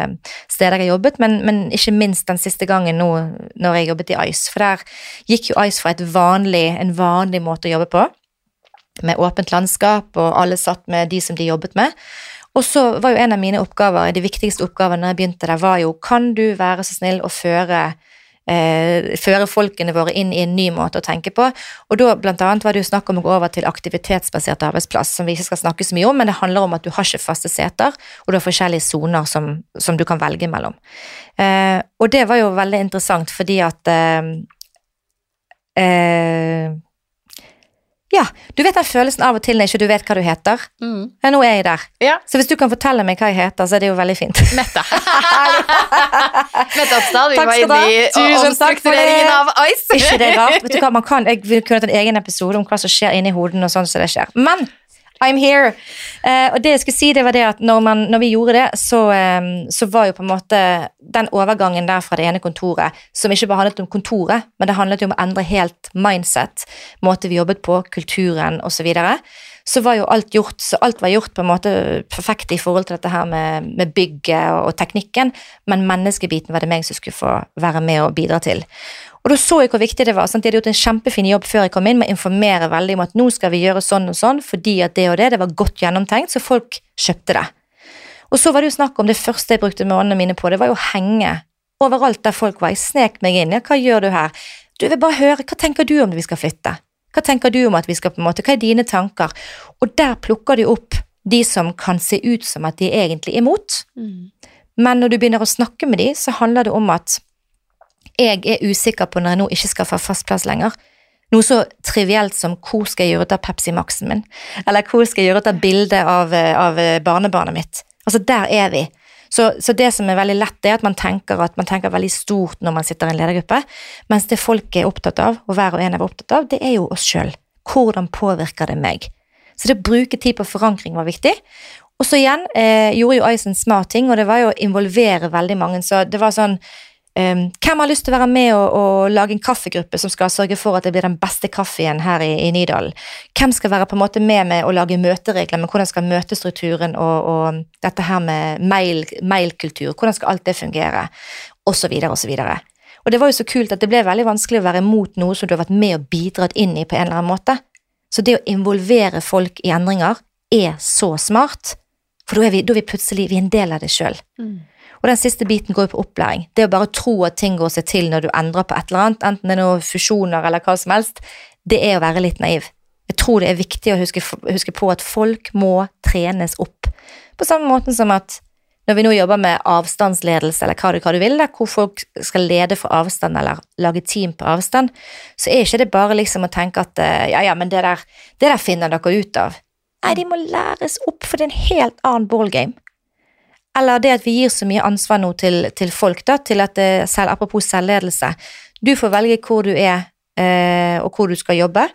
steder jeg har jobbet, men, men ikke minst den siste gangen nå når jeg jobbet i Ice. For der gikk jo Ice fra vanlig, en vanlig måte å jobbe på med åpent landskap, og alle satt med de som de jobbet med. Og så var jo en av mine oppgaver, de viktigste oppgavene når jeg begynte der, var jo kan du være så snill å føre, eh, føre folkene våre inn i en ny måte å tenke på. Og da blant annet var det jo snakk om å gå over til aktivitetsbasert arbeidsplass, som vi ikke skal snakke så mye om, men det handler om at du har ikke faste seter, og du har forskjellige soner som, som du kan velge mellom. Eh, og det var jo veldig interessant fordi at eh, eh, ja, du vet den følelsen av og til når ikke du vet hva du heter. Mm. Ja, nå er jeg der. Ja. Så hvis du kan fortelle meg hva jeg heter, så er det jo veldig fint. Mette. Mette Oppstad, vi var inne i omstruktureringen av Ice. ikke det rart? Vet du hva, man kan, Jeg kunne hatt en egen episode om hva som skjer inni hodene og sånn som det skjer. Men I'm here! Eh, og det jeg skulle si, det var det at når, man, når vi gjorde det, så, eh, så var jo på en måte den overgangen der fra det ene kontoret, som ikke bare handlet om kontoret, men det handlet jo om å endre helt mindset, måte vi jobbet på, kulturen osv. Så, videre, så var jo alt gjort, så alt var gjort på en måte perfekt i forhold til dette her med, med bygget og, og teknikken, men menneskebiten var det meg som skulle få være med og bidra til. Og da så jeg hvor viktig det var. Sant? De hadde gjort en kjempefin jobb før jeg kom inn med å informere veldig om at nå skal vi gjøre sånn og sånn, fordi at det og det, det var godt gjennomtenkt, så folk kjøpte det. Og så var det jo snakk om det første jeg brukte månedene mine på, det var jo å henge overalt der folk var. Jeg snek meg inn. Ja, hva gjør du her? Du vil bare høre, hva tenker du om det vi skal flytte? Hva tenker du om at vi skal på en måte, hva er dine tanker? Og der plukker de opp de som kan se ut som at de er egentlig imot. Mm. Men når du begynner å snakke med de, så handler det om at jeg er usikker på når jeg nå ikke skal få fast plass lenger. Noe så trivielt som hvor skal jeg gjøre ut av Pepsi Max-en min? Eller hvor skal jeg gjøre ut av bildet av, av barnebarnet mitt? Altså, der er vi. Så, så, det som er veldig lett, er at man tenker at man tenker veldig stort når man sitter i en ledergruppe, mens det folk er opptatt av, og hver og en er opptatt av, det er jo oss sjøl. Hvordan påvirker det meg? Så det å bruke tid på forankring var viktig. Og så igjen eh, gjorde jo en smart ting, og det var jo å involvere veldig mange. Så det var sånn Um, hvem har lyst til å være med og, og, lage en kaffegruppe som skal sørge for at det blir den beste kaffen her i, i Nydalen? Hvem skal være på en måte med med å lage møteregler med hvordan skal møtestrukturen og, og dette her med mail, mailkultur, hvordan skal alt det fungere? Og så videre og så videre. Og det var jo så kult at det ble veldig vanskelig å være imot noe som du har vært med og bidratt inn i på en eller annen måte. Så det å involvere folk i endringer er så smart, for da er vi, da er vi plutselig vi er en del av det sjøl. Mm. Og den siste biten går jo på opplæring. Det å bare tro at ting går seg til når du endrer på et eller annet, enten det er noen fusjoner eller hva som helst, det er å være litt naiv. Jeg tror det er viktig å huske, huske på at folk må trenes opp. På samme måte som at når vi nå jobber med avstandsledelse, eller hva du, hva du vil, hvor folk skal lede fra avstand eller lage team på avstand, så er ikke det bare liksom å tenke at ja, ja, men det der, det der finner dere ut av. Nei, de må læres opp, for det er en helt annen ballgame. Eller det at vi gir så mye ansvar nå til, til folk, da, til at det, selv, apropos selvledelse. Du får velge hvor du er, eh, og hvor du skal jobbe,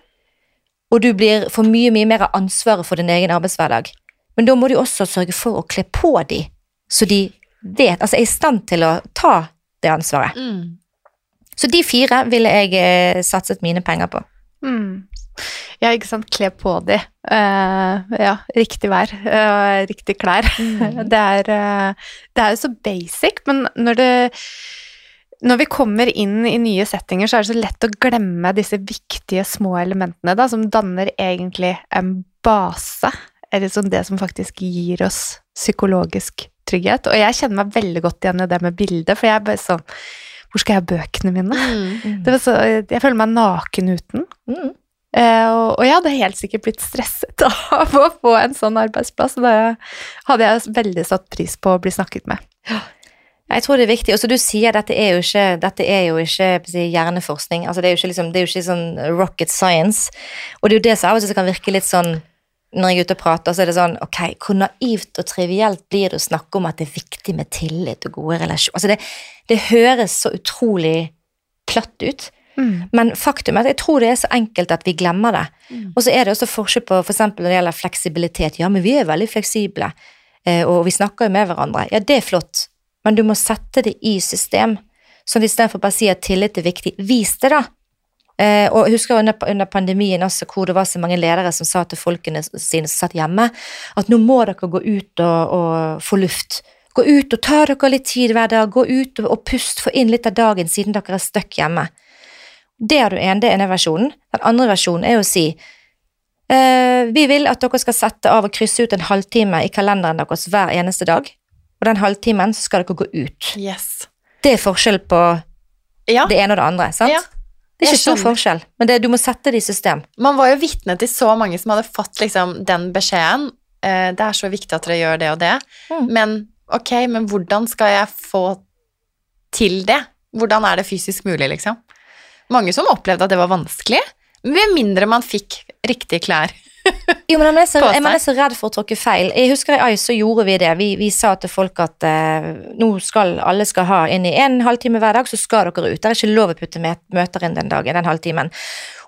og du blir, får mye, mye mer av ansvaret for din egen arbeidshverdag. Men da må du også sørge for å kle på de, så de vet, altså er i stand til å ta det ansvaret. Mm. Så de fire ville jeg eh, satset mine penger på. Mm. Ja, ikke sant. Kle på de. Uh, ja, riktig vær. uh, riktig klær. Mm. Det er, uh, det er jo så basic, men når det når vi kommer inn i nye settinger, så er det så lett å glemme disse viktige små elementene da, som danner egentlig en base, eller som det som faktisk gir oss psykologisk trygghet. Og jeg kjenner meg veldig godt igjen i det med bildet, for jeg er bare sånn Hvor skal jeg ha bøkene mine? Mm. Det var så, jeg føler meg naken uten. Mm. Eh, og, og jeg hadde helt sikkert blitt stresset av å få en sånn arbeidsplass. Da hadde jeg veldig satt pris på å bli snakket med. Jeg tror det er viktig. Og så du sier dette er jo ikke, dette er jo ikke hjerneforskning. Altså, det, er jo ikke liksom, det er jo ikke sånn rocket science. Og det er jo det som av og til kan virke litt sånn når jeg er ute og prater, så er det sånn Ok, hvor naivt og trivielt blir det å snakke om at det er viktig med tillit og gode relasjoner? Altså, det, det høres så utrolig platt ut. Men faktum er at jeg tror det er så enkelt at vi glemmer det. Mm. Og så er det også forskjell på f.eks. For når det gjelder fleksibilitet. Ja, men vi er veldig fleksible, eh, og vi snakker jo med hverandre. Ja, det er flott, men du må sette det i system. Sånn istedenfor bare å si at tillit er viktig. Vis det, da. Eh, og jeg husker under, under pandemien også, hvor det var så mange ledere som sa til folkene sine som satt hjemme, at nå må dere gå ut og, og få luft. Gå ut og ta dere litt tid hver dag. Gå ut og, og pust, få inn litt av dagen siden dere er stuck hjemme. Det er du en, det er ene versjonen. Den andre versjonen er å si eh, vi vil at dere skal sette av og krysse ut en halvtime i kalenderen deres hver eneste dag. Og den halvtimen så skal dere gå ut. Yes. Det er forskjell på Ja, det ene og det andre. sant? Ja, det er ikke stor forskjell, men det, du må sette det i system. man var jo vitne til så mange som hadde fått liksom den beskjeden. Eh, det er så viktig at dere gjør det og det. Mm. Men ok, men hvordan skal jeg få til det? Hvordan er det fysisk mulig, liksom? Mange som opplevde at det var vanskelig. Med mindre man fikk riktige klær. Jo, men jeg, så, seg. er så redd for å tråkke feil. Jeg husker i ICE så gjorde vi det. Vi, vi sa til folk at eh, nå skal alle skal ha inn i en halvtime hver dag, så skal dere ut. Det er ikke lov å putte møter inn den dagen, den halvtimen.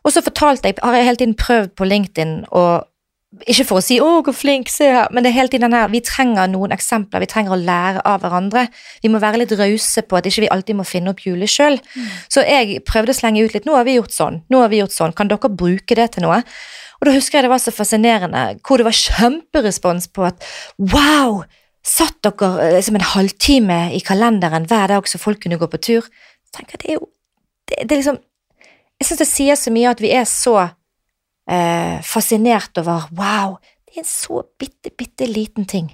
Og så fortalte jeg, har jeg hele tiden prøvd på LinkedIn og ikke for å si 'å, hvor flink, se her', men det er hele tiden den her, vi trenger noen eksempler, vi trenger å lære av hverandre. Vi må være litt rause på at ikke vi alltid må finne opp hjulet sjøl. Så jeg prøvde å slenge ut litt 'nå har vi gjort sånn', 'nå har vi gjort sånn', kan dere bruke det til noe? Og da husker jeg det var så fascinerende, hvor det var kjemperespons på at wow, satt dere eh, som en halvtime i kalenderen hver dag så folk kunne gå på tur? Jeg tenker det er jo, det, det er liksom, jeg synes det sier så mye at vi er så eh, fascinert over wow, det er en så bitte, bitte liten ting.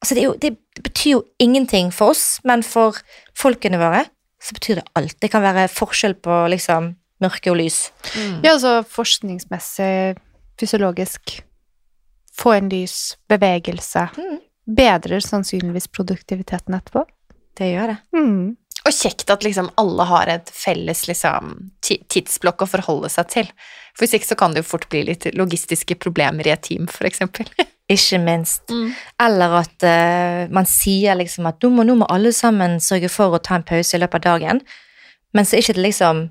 Altså det, er jo, det, det betyr jo ingenting for oss, men for folkene våre så betyr det alt. Det kan være forskjell på liksom mørke og lys. Ja, altså forskningsmessig, fysiologisk. Få inn lys, bevegelse. Mm. Bedrer sannsynligvis produktiviteten etterpå. Det gjør det. Mm. Og kjekt at liksom alle har et felles liksom, tidsblokk å forholde seg til. For hvis ikke så kan det jo fort bli litt logistiske problemer i et team, eksempel. Ikke minst. Eller at uh, man sier liksom at nå må, nå må alle sammen sørge for å ta en pause i løpet av dagen, men så er ikke det liksom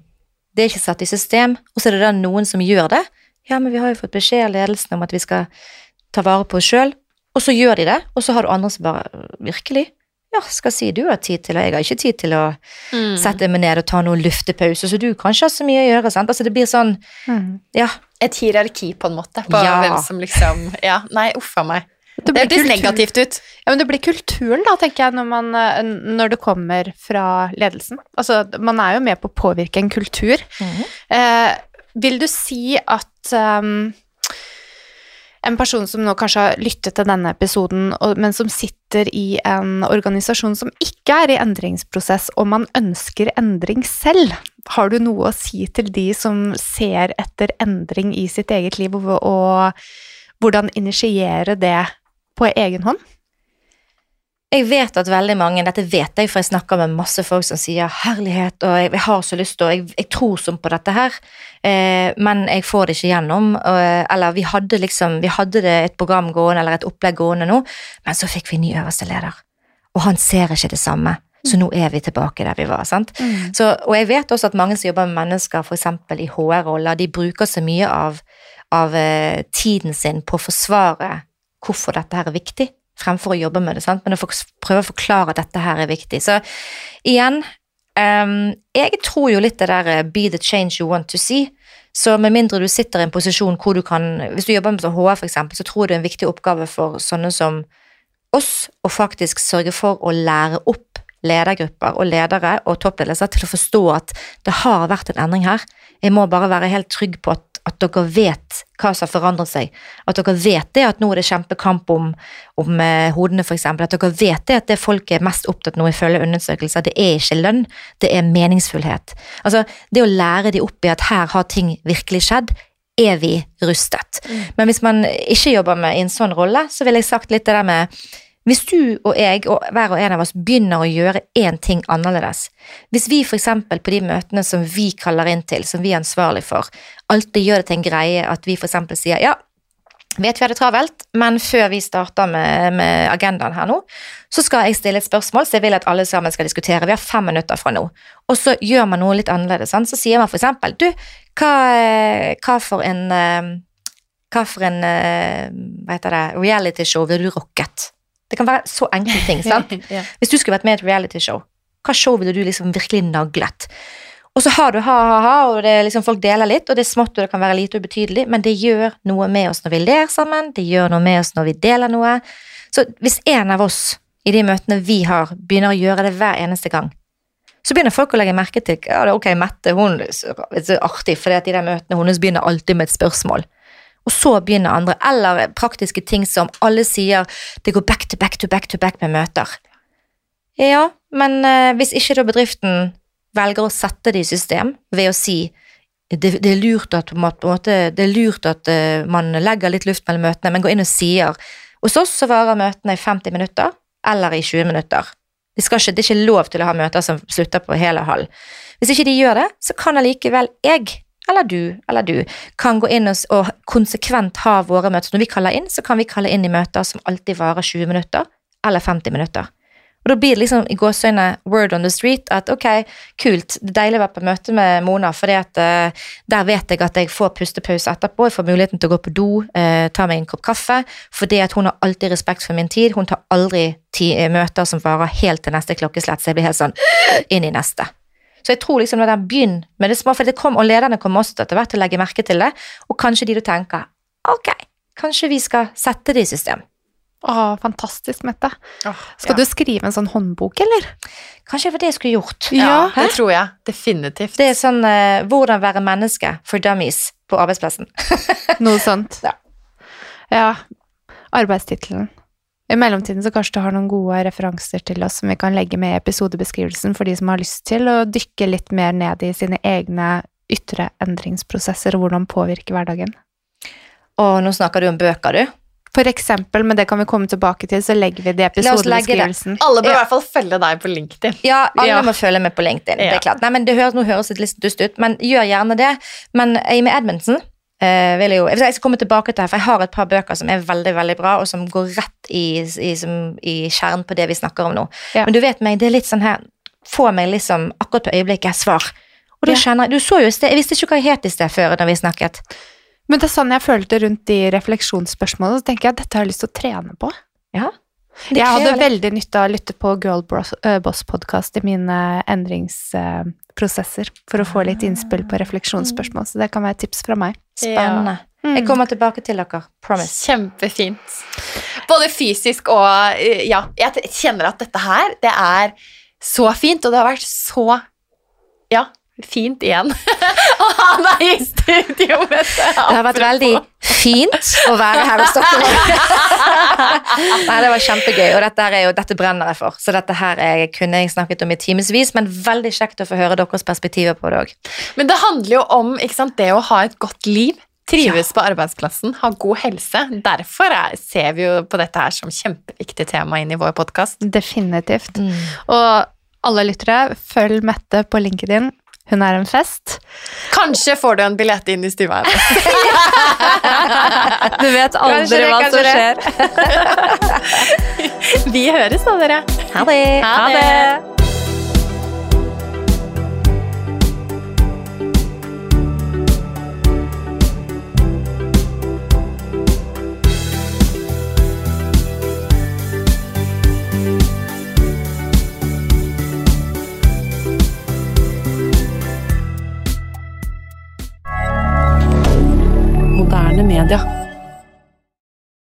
Det er ikke satt i system, og så er det da noen som gjør det. Ja, men vi har jo fått beskjed av ledelsen om at vi skal ta vare på oss sjøl, og så gjør de det, og så har du andre som bare Virkelig? Ja, skal si du har tid til, og jeg har ikke tid til å Mm. sette meg ned og ta noen luftepause, så du kan ikke ha så mye å gjøre, sant. Altså det blir sånn Mm. Ja. Et hierarki, på en måte, på Ja. hvem som liksom Ja, nei, uff a meg. Det Det hørtes negativt ut. Ja, men det blir kulturen, da, tenker jeg, når, man, eh, når det kommer fra ledelsen. Altså, man er jo med på å påvirke en kultur. Mm. Eh, vil du si at ehm, en person som nå kanskje har lyttet til denne episoden, men som sitter i en organisasjon som ikke er i endringsprosess, og man ønsker endring selv, har du noe å si til de som ser etter endring i sitt eget liv, og, hvordan initiere det på egen hånd? Jeg vet at veldig mange, dette vet jeg, for jeg snakker med masse folk som sier herlighet, og jeg, har så lyst til, og jeg, jeg tror sånn på dette her, eh, men jeg får det ikke gjennom. Og, eller vi hadde liksom, vi hadde det et program gående, eller et opplegg gående nå, men så fikk vi ny øverste leder, og han ser ikke det samme. Så nå er vi tilbake der vi var. sant? Så, og jeg vet også at mange som jobber med mennesker, f.eks. i HR-roller, de bruker så mye av, av eh, tiden sin på å forsvare hvorfor dette her er viktig, fremfor å jobbe med det. sant? Men å prøve å forklare at dette her er viktig. Så igjen, um, jeg tror jo litt det der eh, be the change you want to see. Så med mindre du sitter i en posisjon hvor du kan Hvis du jobber med sånn HR, eksempel, så tror jeg det er en viktig oppgave for sånne som oss å faktisk sørge for å lære opp ledergrupper og ledere og toppledelser til å forstå at det har vært en endring her. Jeg må bare være helt trygg på at, at dere vet hva som har forandret seg. At dere vet det at nå er det kjempekamp om, om eh, hodene, f.eks. At dere vet det at det folk er mest opptatt nå ifølge undersøkelser, det er ikke lønn, det er meningsfullhet. Altså, det å lære de opp i at her har ting virkelig skjedd, er vi rustet. Men hvis man ikke jobber med i en sånn rolle, så ville jeg sagt litt det der med hvis du og jeg og hver og en av oss begynner å gjøre én ting annerledes, hvis vi for eksempel på de møtene som vi kaller inn til, som vi er ansvarlig for, alltid gjør det til en greie at vi for eksempel sier ja, vet vi har det travelt, men før vi starter med, med agendaen her nå, så skal jeg stille et spørsmål så jeg vil at alle sammen skal diskutere. Vi har fem minutter fra nå. Og så gjør man noe litt annerledes. Sant? Så sier man for eksempel du, hva, hva for en eh, hva for en eh, hva heter det, realityshow vil du rocket? Det kan være så enkle ting. sant? ja. Hvis du skulle vært med i et realityshow, hva show ville du liksom virkelig naglet? Og så har du ha-ha-ha, og det er liksom folk deler litt, og det er smått og det kan være lite ubetydelig, men det gjør noe med oss når vi ler sammen, det gjør noe med oss når vi deler noe. Så hvis en av oss i de møtene vi har, begynner å gjøre det hver eneste gang, så begynner folk å legge merke til ja, det er ok, Mette hun er så artig, for de der møtene hennes begynner alltid med et spørsmål. Og så begynner andre, eller praktiske ting som alle sier det går back to back to back to back med møter. Ja, men eh, hvis ikke da bedriften velger å sette det i system ved å si det, det er lurt at, måte, det er lurt at eh, man legger litt luft mellom møtene, men går inn og sier hos oss så varer møtene i 50 minutter eller i 20 minutter. De ikke, det er ikke lov til å ha møter som slutter på hele halv. Hvis ikke de gjør det, så kan allikevel jeg eller du eller du kan gå inn og, konsekvent ha våre møter. Når vi kaller inn, så kan vi kalle inn i møter som alltid varer 20 minutter eller 50 minutter. Og da blir det liksom i gåseøyne word on the street at ok, kult, det er deilig å være på møte med Mona, for der vet jeg at jeg får pustepause etterpå, jeg får muligheten til å gå på do, uh, ta meg en kopp kaffe, fordi at hun har alltid respekt for min tid, hun tar aldri ti, eh, møter som varer helt til neste klokkeslett, så jeg blir helt sånn inn i neste. Så jeg tror liksom når den begynner med det små, for det kom, og lederne kommer også etter hvert til å legge merke til det, og kanskje de da tenker ok, kanskje vi skal sette det i system. Å, fantastisk, Mette. Skal ja. du skrive en sånn håndbok, eller? Kanskje det var det jeg skulle gjort. Ja, Hæ? det tror jeg. Definitivt. Det er sånn uh, hvordan være menneske for dummies på arbeidsplassen. Noe sånt. Ja. Ja. Arbeidstittelen. I mellomtiden så kanskje du har noen gode referanser til oss som vi kan legge med i episodebeskrivelsen for de som har lyst til å dykke litt mer ned i sine egne ytre endringsprosesser og hvordan påvirke hverdagen. Og nå snakker du om bøker, du. For eksempel, men det kan vi komme tilbake til, så legger vi det i episodebeskrivelsen. Alle bør i Ja. hvert fall følge deg på LinkedIn. Ja, alle Ja. må følge med på LinkedIn. Det er klart. Nei, men det høres, Nå høres det litt dust ut, men gjør gjerne det. Men Amy Edmundsen vil jeg jo Jeg skal komme tilbake til her, for jeg har et par bøker som er veldig veldig bra, og som går rett i, i, som, i kjernen på det vi snakker om nå. Ja. Men du vet meg, det er litt sånn her Få meg liksom akkurat på øyeblikket svar. Og da Ja. kjenner jeg Du så jo i sted Jeg visste ikke hva jeg het i sted før da vi snakket. Men det er sånn jeg følte rundt de refleksjonsspørsmålene, så tenker jeg at dette har jeg lyst til å trene på. Ja. Jeg hadde veldig nytte av å lytte på Girl Boss- eh, Boss-podkast i mine endringsprosesser for å få litt innspill på refleksjonsspørsmål, så det kan være et tips fra meg. Spennende. Mm. Jeg kommer tilbake til dere. Promise. Kjempefint. Både fysisk og eh, Ja, jeg kjenner at dette her, det er så fint, og det har vært så Ja, fint igjen å ha deg i studio med det. Det har vært veldig fint å være her hos dere. Nei, det var kjempegøy, og dette, er jo, dette brenner jeg for. Så dette her jeg kunne jeg snakket om i timevis, men veldig kjekt å få høre deres perspektiver på det òg. Men det handler jo om ikke sant, det å ha et godt liv. Trives på arbeidsplassen, ha god helse. Derfor er, ser vi jo på dette her som kjempeviktig tema inn i vår podkast. Definitivt. Og alle lyttere, følg Mette på LinkedIn. Hun er en fest. Kanskje får du en billett inn i stua hennes. Du vet aldri det, hva som skjer. Vi høres da, dere. Ha det! Ha det. moderne media.